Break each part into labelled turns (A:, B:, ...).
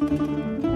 A: thank you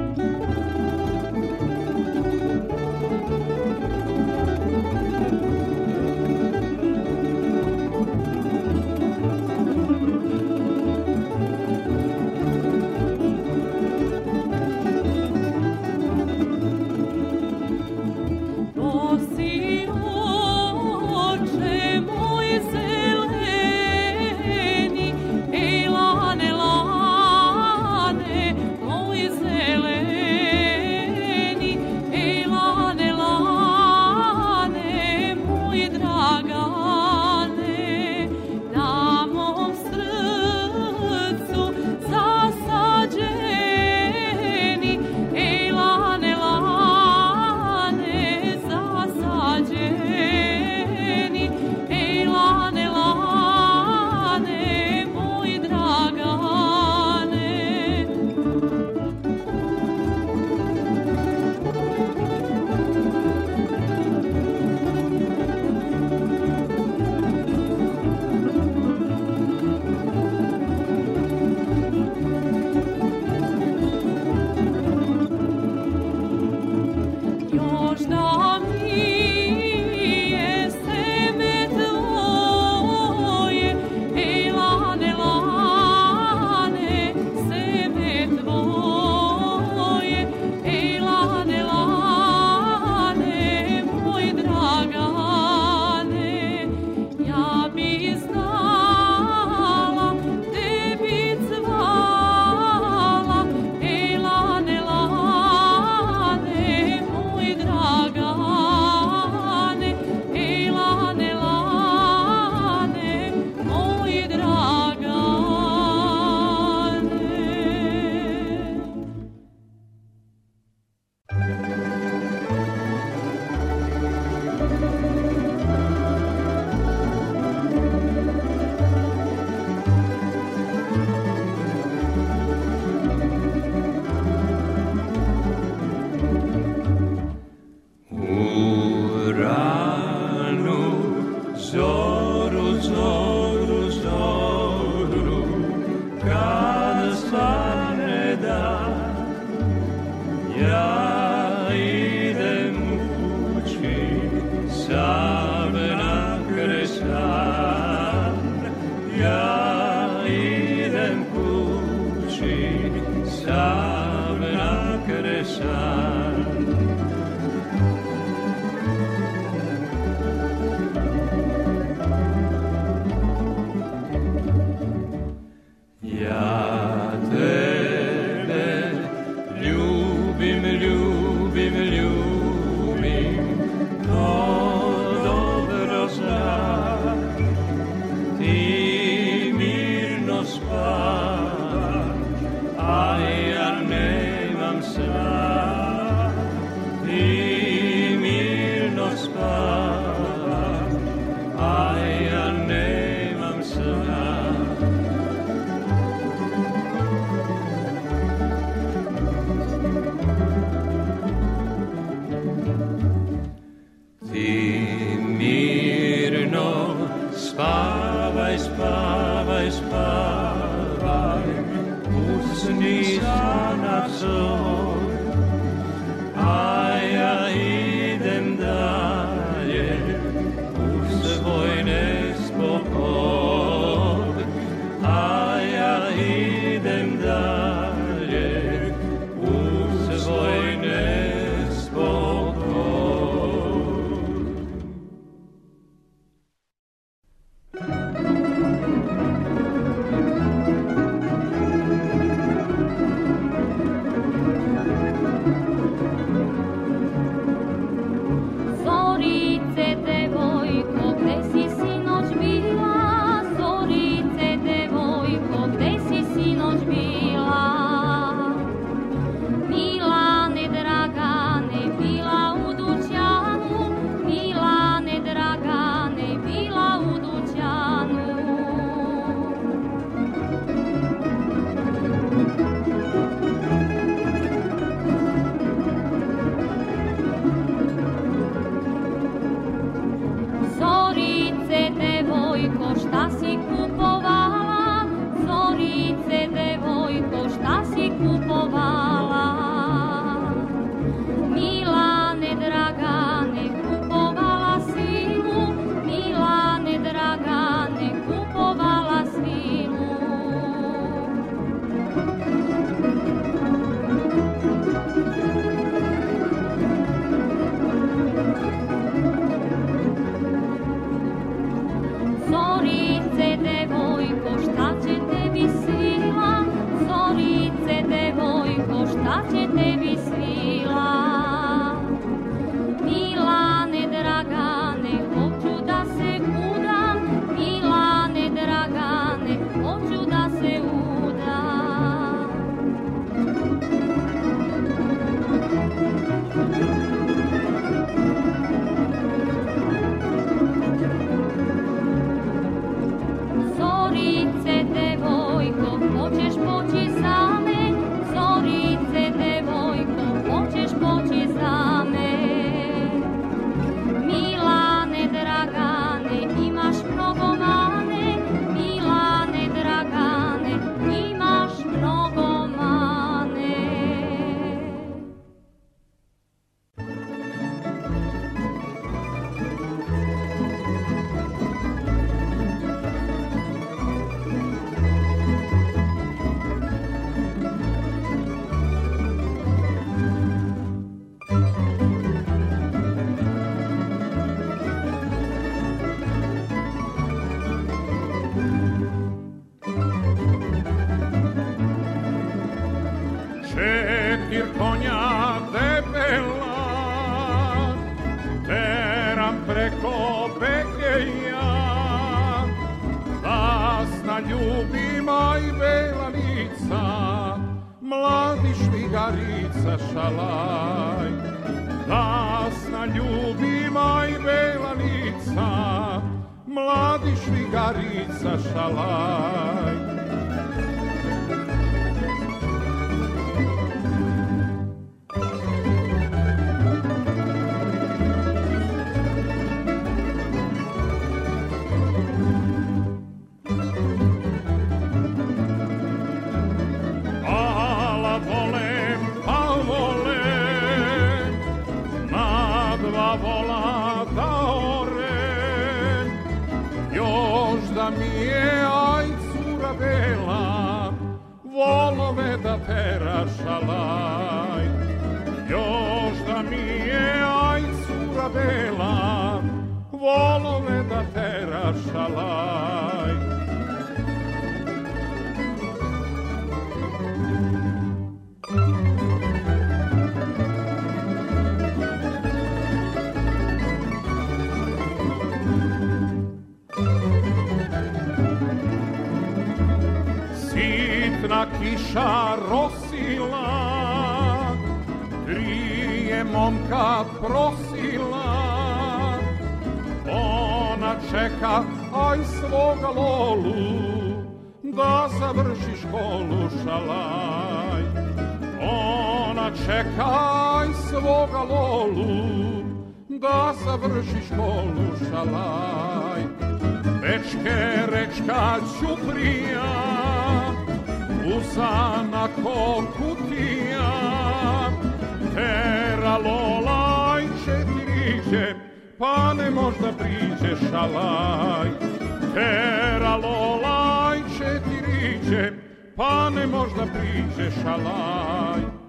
A: preko Bekeja Zasna ljubi majbela lica Mladi švigarica šalaj Zasna ljubi majbela lica Mladi švigarica šalaj tera šalaj Još da mi je aj cura bela Volove da tera šalaj duša rosila je momka prosila Ona čeka, aj svog lolu Da završi školu šalaj Ona čeka, aj svog lolu Da završi školu šalaj Dečke rečka ćuprija usana kokutija tera teralo lajče ti pa ne možda priđe šalaj. tera lajče ti riđe, pa ne možda priđe šalaj.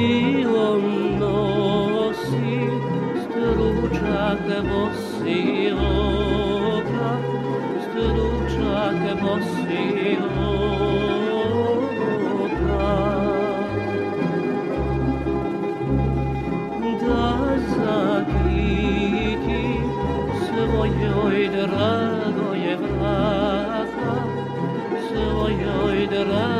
B: krilom nosi, stručak bosi oka, stručak bosi oka. Da zakiti svojoj dragoje vrata, svojoj dragoje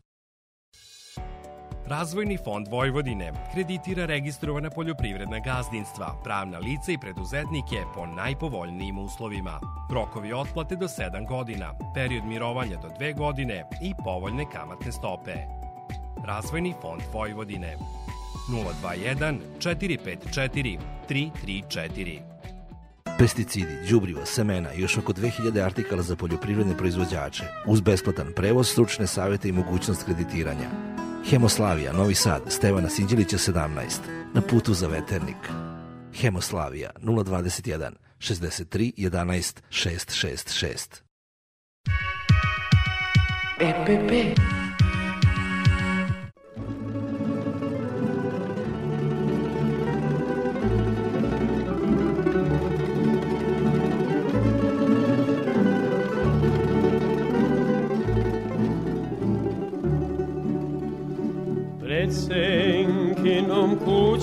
C: Razvojni fond Vojvodine kreditira registrovana poljoprivredna gazdinstva, pravna lica i preduzetnike po najpovoljnijim uslovima. Rokovi otplate do 7 godina, period mirovanja do 2 godine i povoljne kamatne stope. Razvojni fond Vojvodine 021 454 334
D: Pesticidi, đubriva, semena i još oko 2000 artikala za poljoprivredne proizvođače, uz besplatan prevoz, stručne savete i mogućnost kreditiranja. Hemoslavija, Novi Sad, Stevana Sinđelića 17, na putu za veternik. Hemoslavija 021 63 11 666. EPP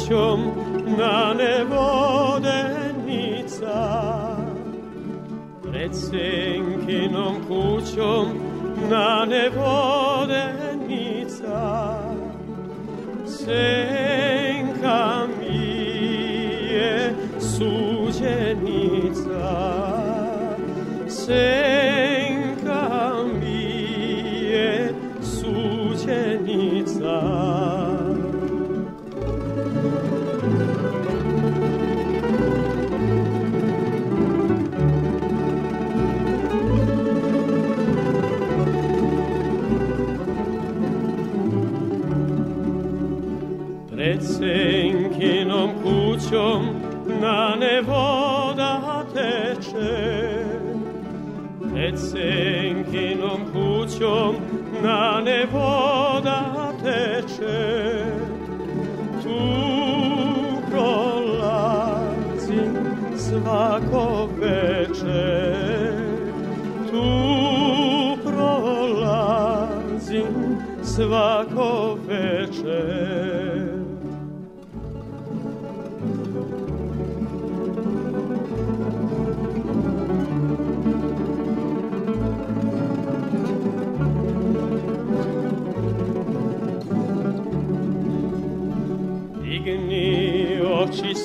E: kućom na nevodenica Pred senkinom kućom na nevodenica Senka mi je suđenica Senka mi je suđenica senkinom kućom na ne voda teče. Pred senkinom kućom na ne voda teče. Tu prolazim svako veče. Tu prolazim svako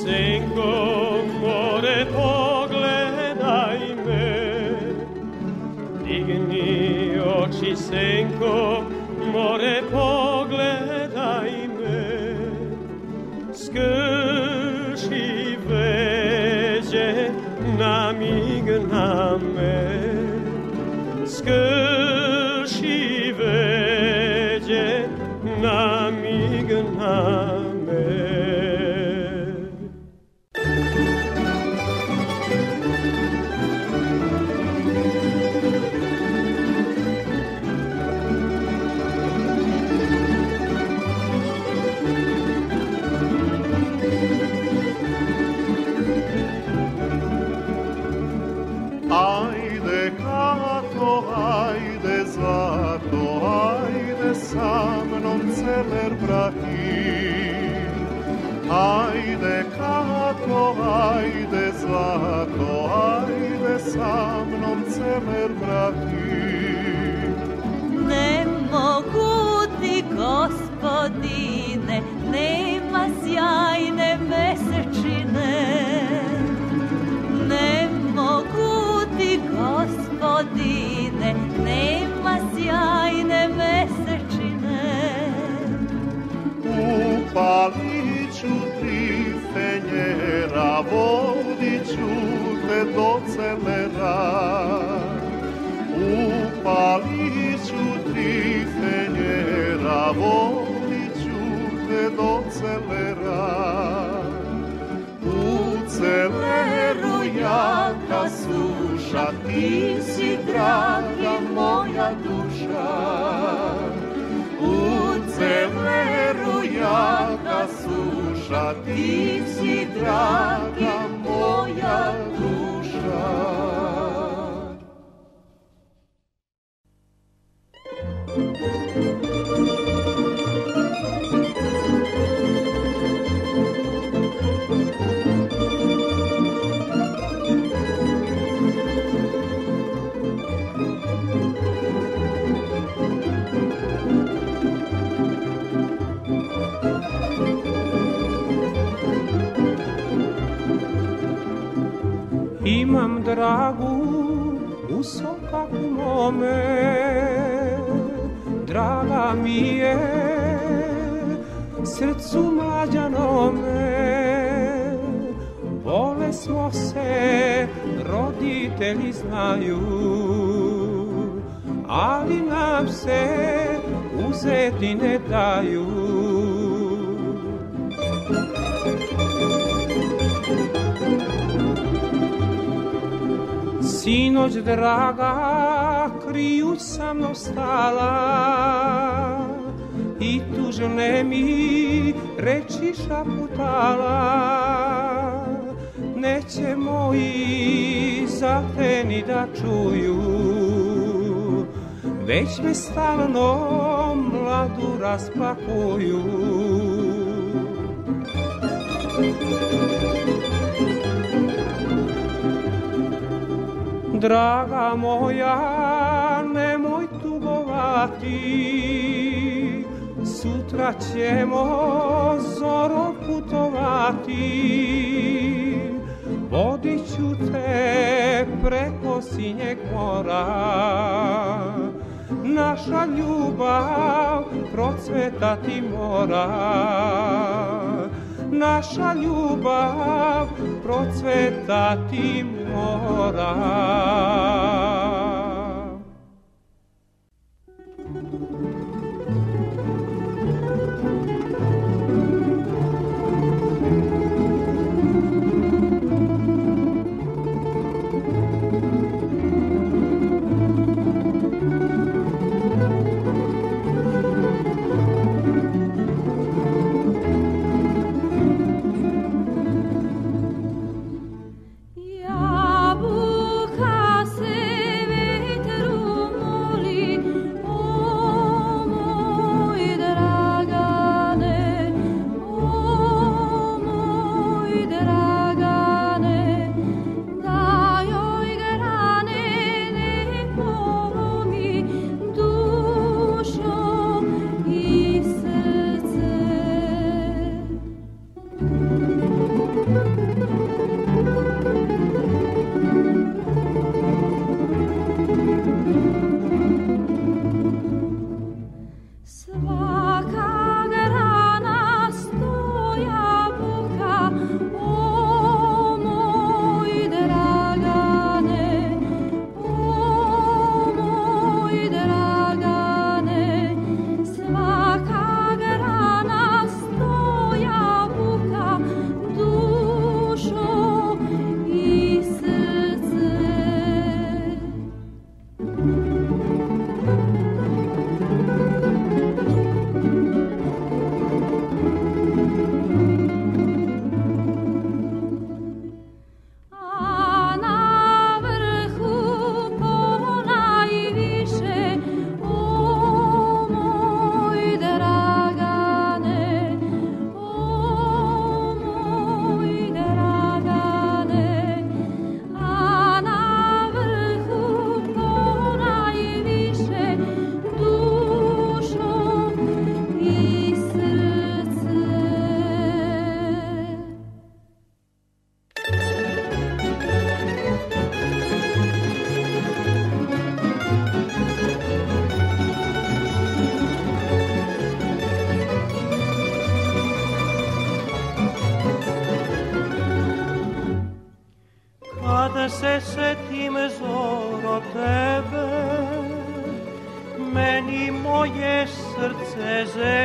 E: single.
F: Sinoć, draga, kriju sa mnom stala I tužne mi reči šaputala Neće moji za te ni da čuju već me stalno mladu raspakuju. Draga moja, nemoj tugovati, sutra ćemo zoro putovati. Vodit ću te preko sinjeg mora naša ljubav procvetati mora. Naša ljubav procvetati mora. serce, że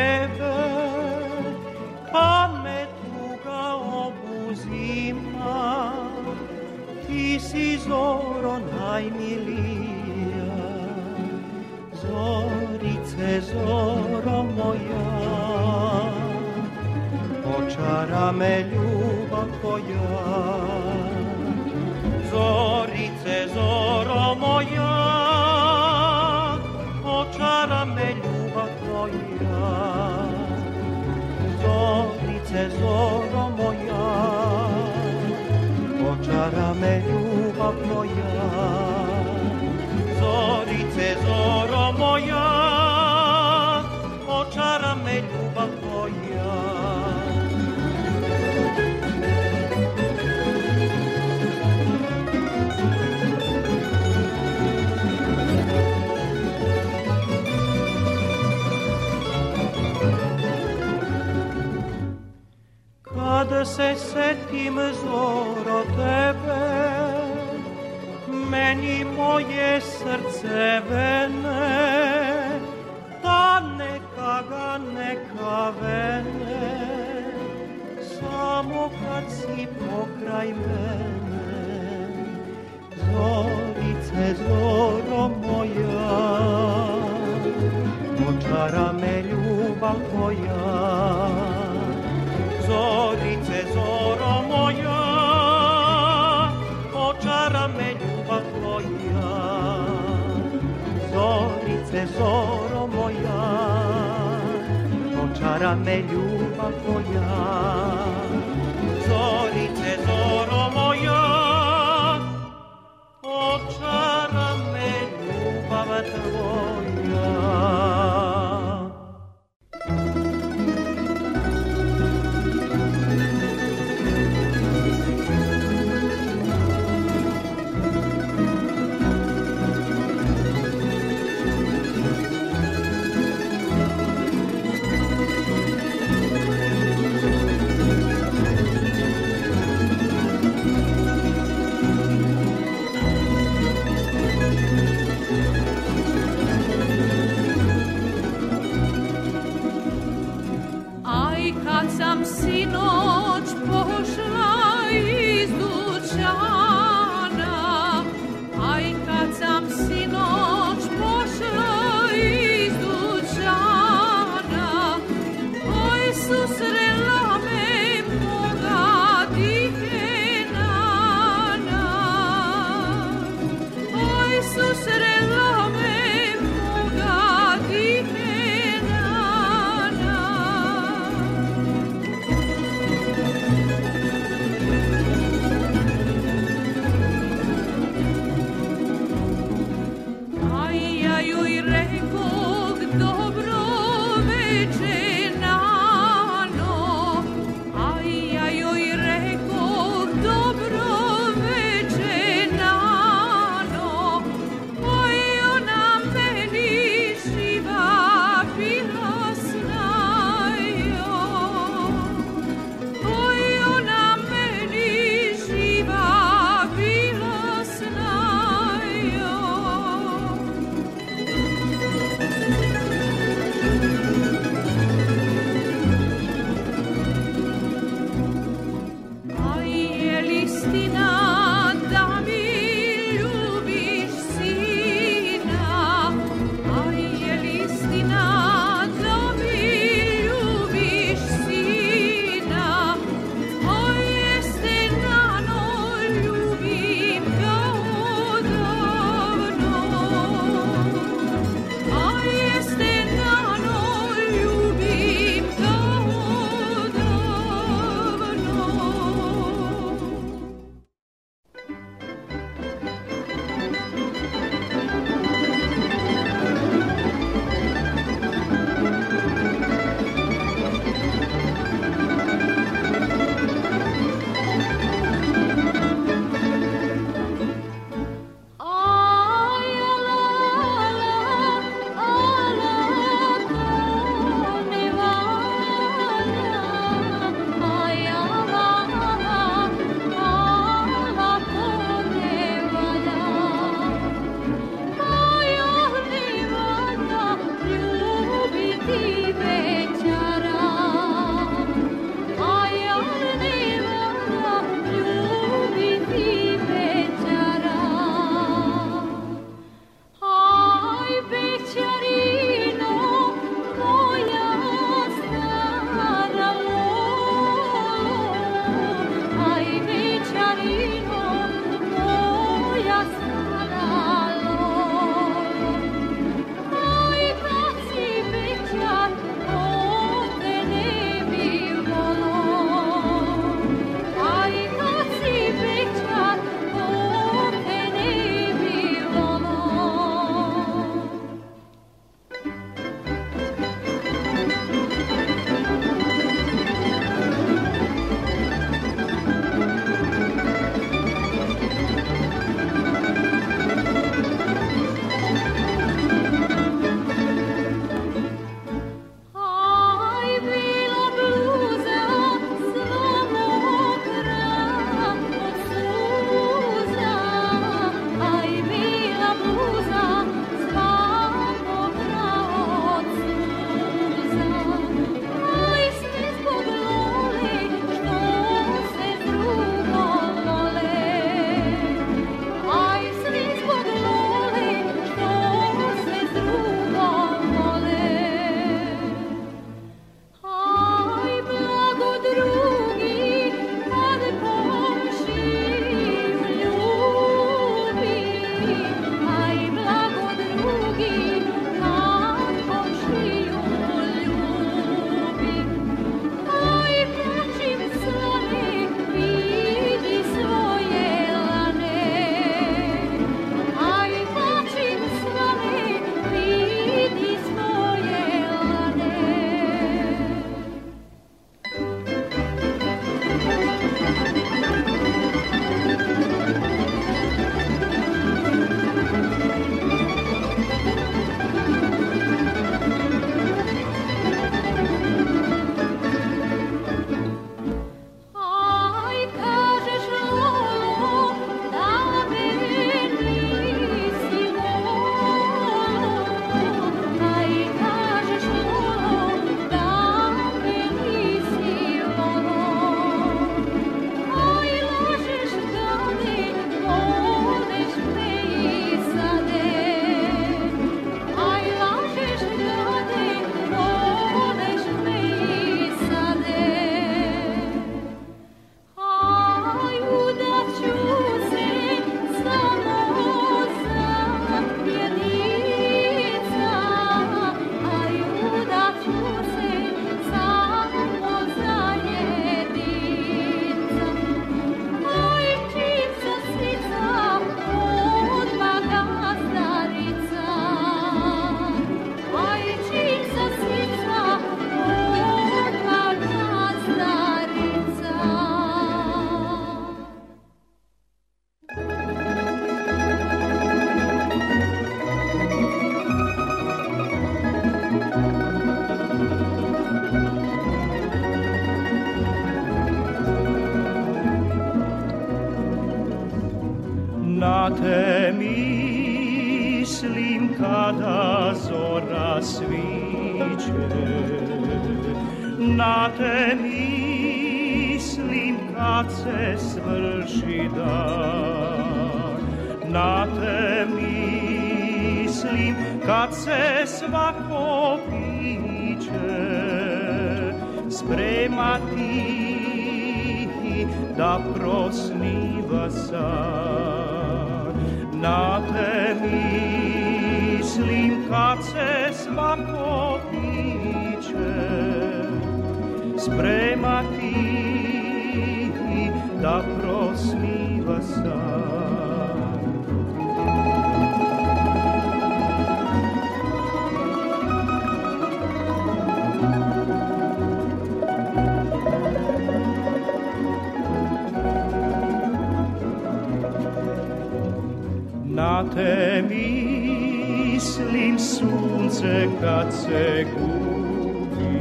G: kad se gubi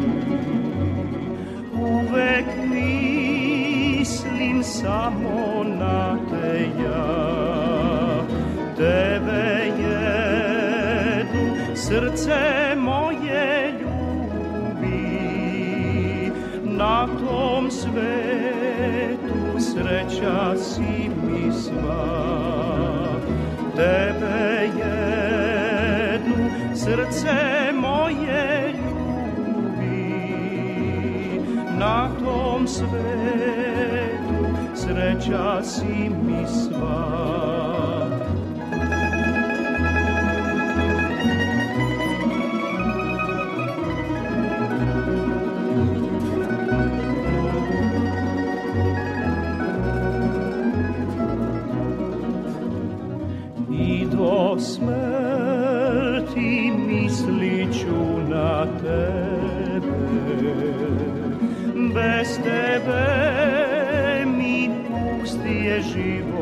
G: Uvek mislim samo na te ja Tebe jedu srce moje ljubi Na tom svetu sreća si mi sva Tebe jedu srce na tom svetu, sreća si mi sva. bez tebe mi pusti je život.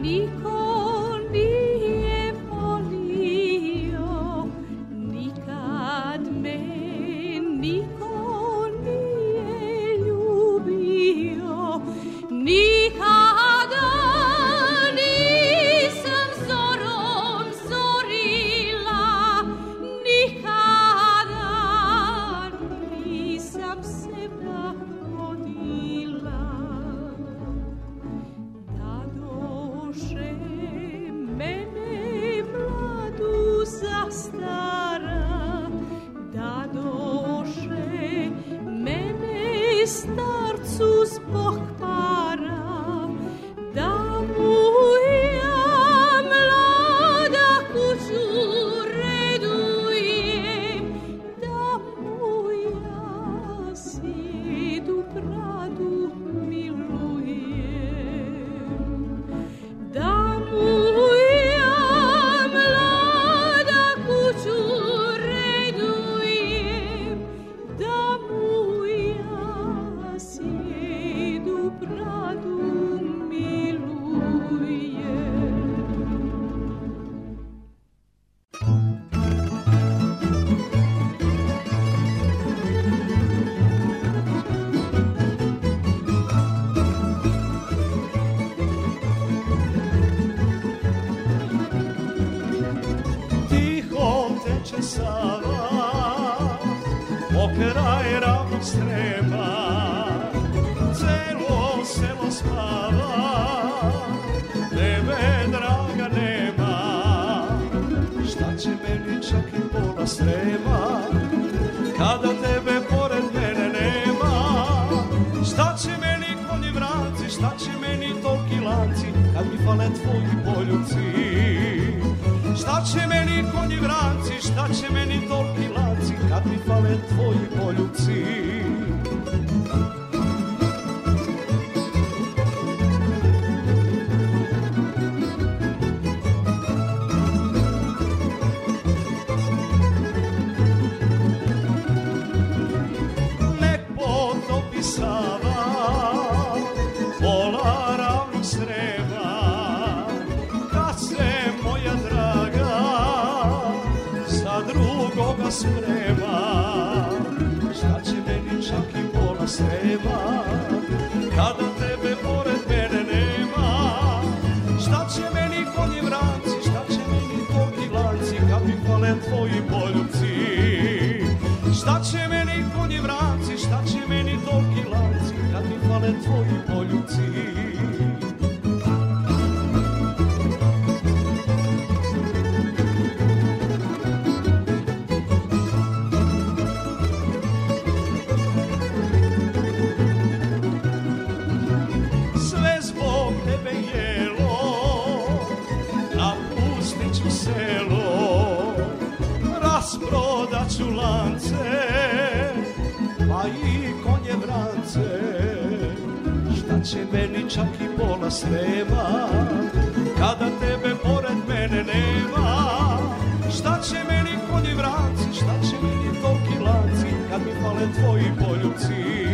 H: me Srema Kada tebe pored mene nema Šta će meni konji vranci, šta će meni toki lanci Kad mi fale tvoji poljuci Šta će meni konji vranci, šta će meni toki lanci Kad mi fale tvoji poljuci sprema Šta će meni čak i pola srema Kada tebe pored mene nema Šta će meni konji vranci, šta će meni toki lanci Kad mi hvale tvoji poljubci Šta će meni konji vranci, šta će meni toki lanci Kad mi hvale tvoji poljubci i konje vrace Šta će meni čak i pola srema Kada tebe pored mene nema Šta će meni konji vranci, šta će meni tolki lanci Kad mi fale tvoji poljubci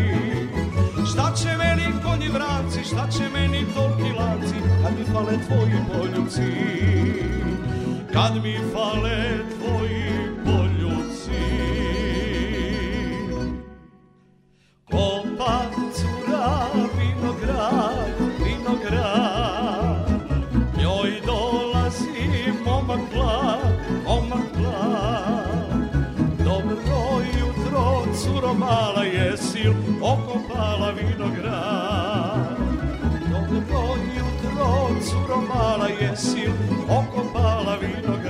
H: Šta će meni konji vranci, šta će meni tolki lanci Kad mi fale tvoji poljubci Kad mi fale tvoji oko mala jesen, oko mala vinograd.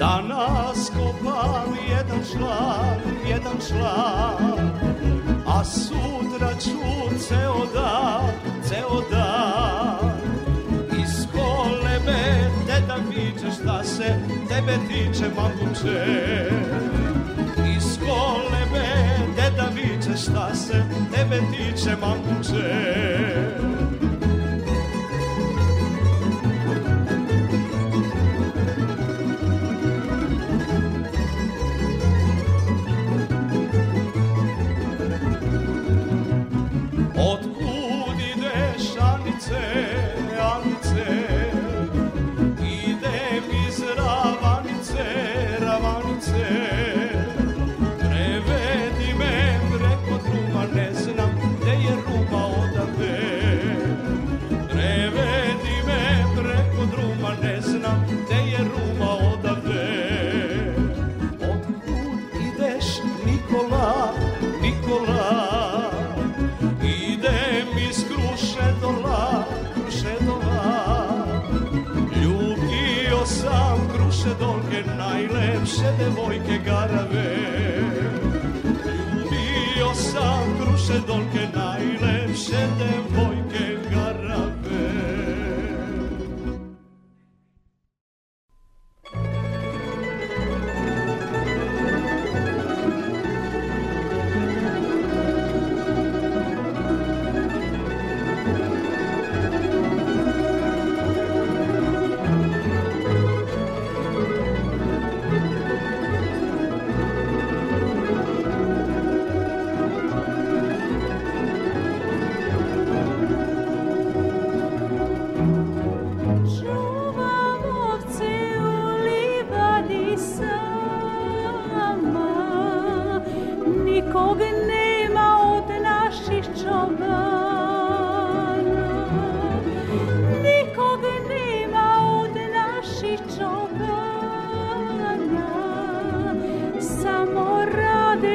H: Danas kopam jedan član, jedan član, a sutra ću ceo dan tebe tiče bambuče Iz kolebe deda viče šta se tebe tiče bambuče duše devojke garave Ljubio sam kruše dolke najlepše devojke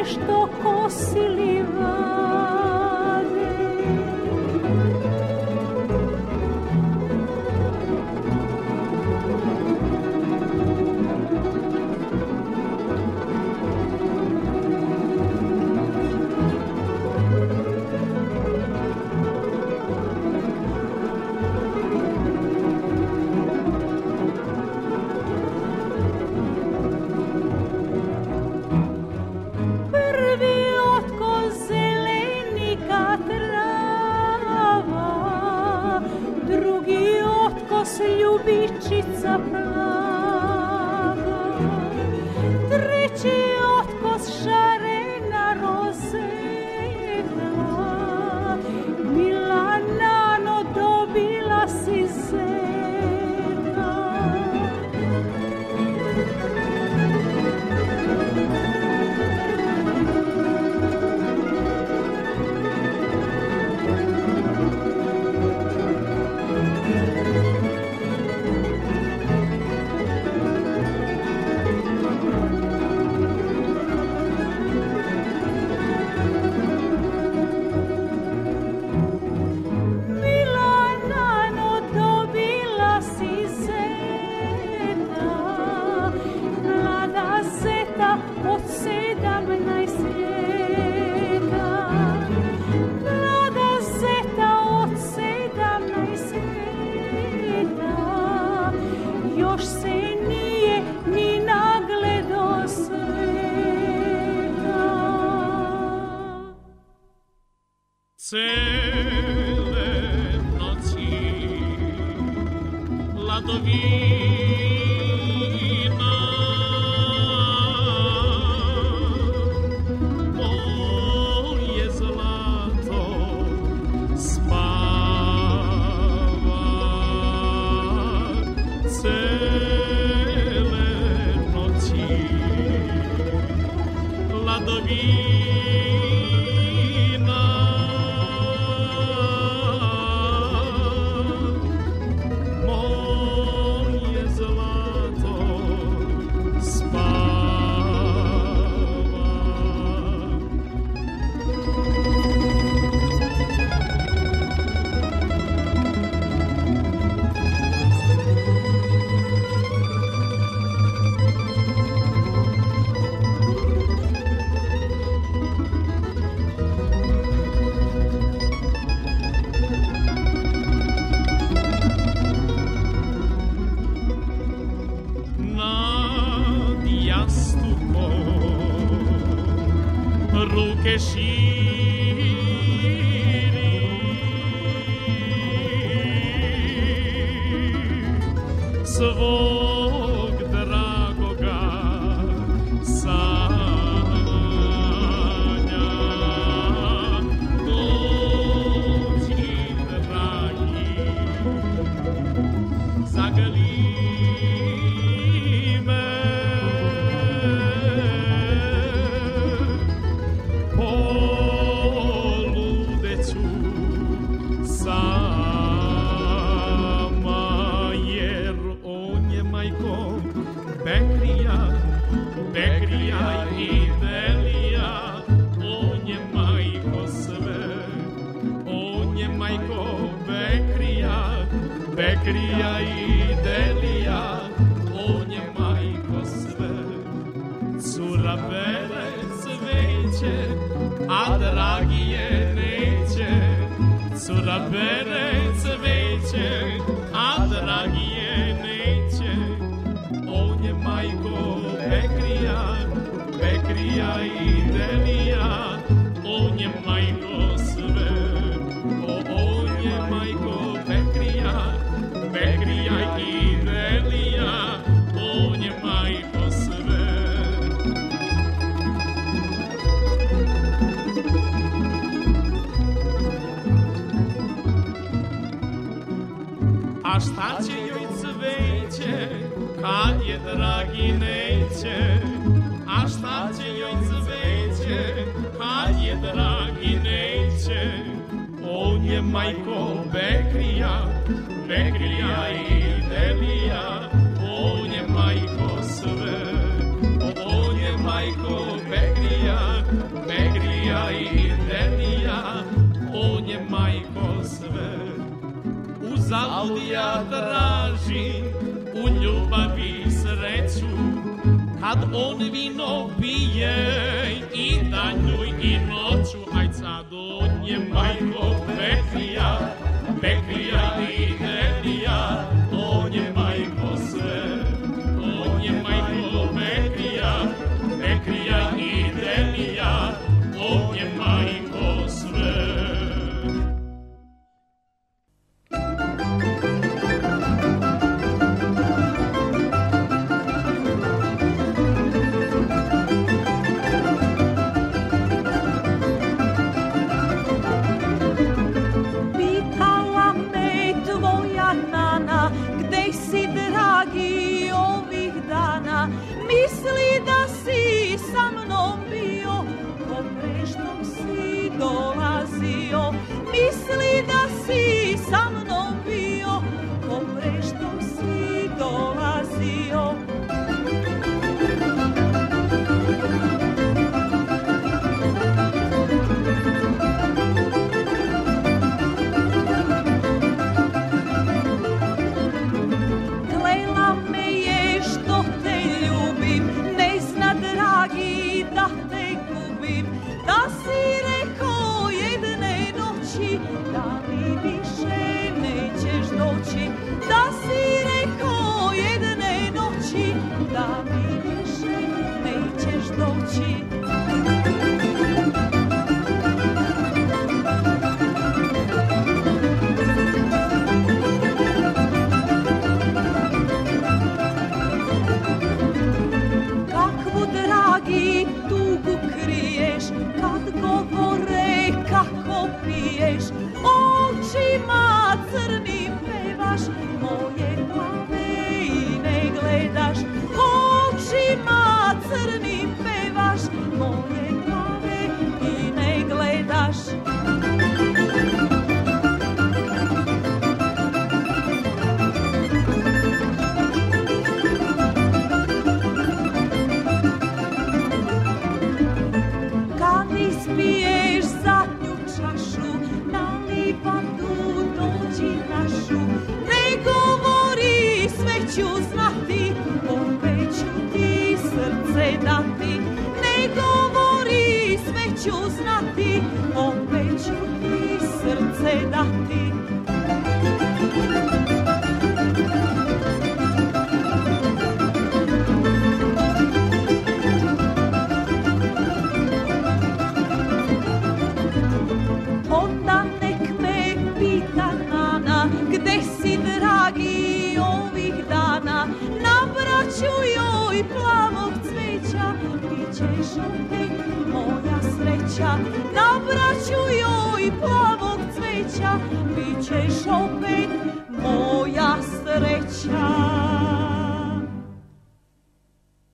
I: što kosili se nije ni nagledo sveta. Cele noći ladovi
H: ali ja tražim u ljubavi sreću, kad on vino pije i danju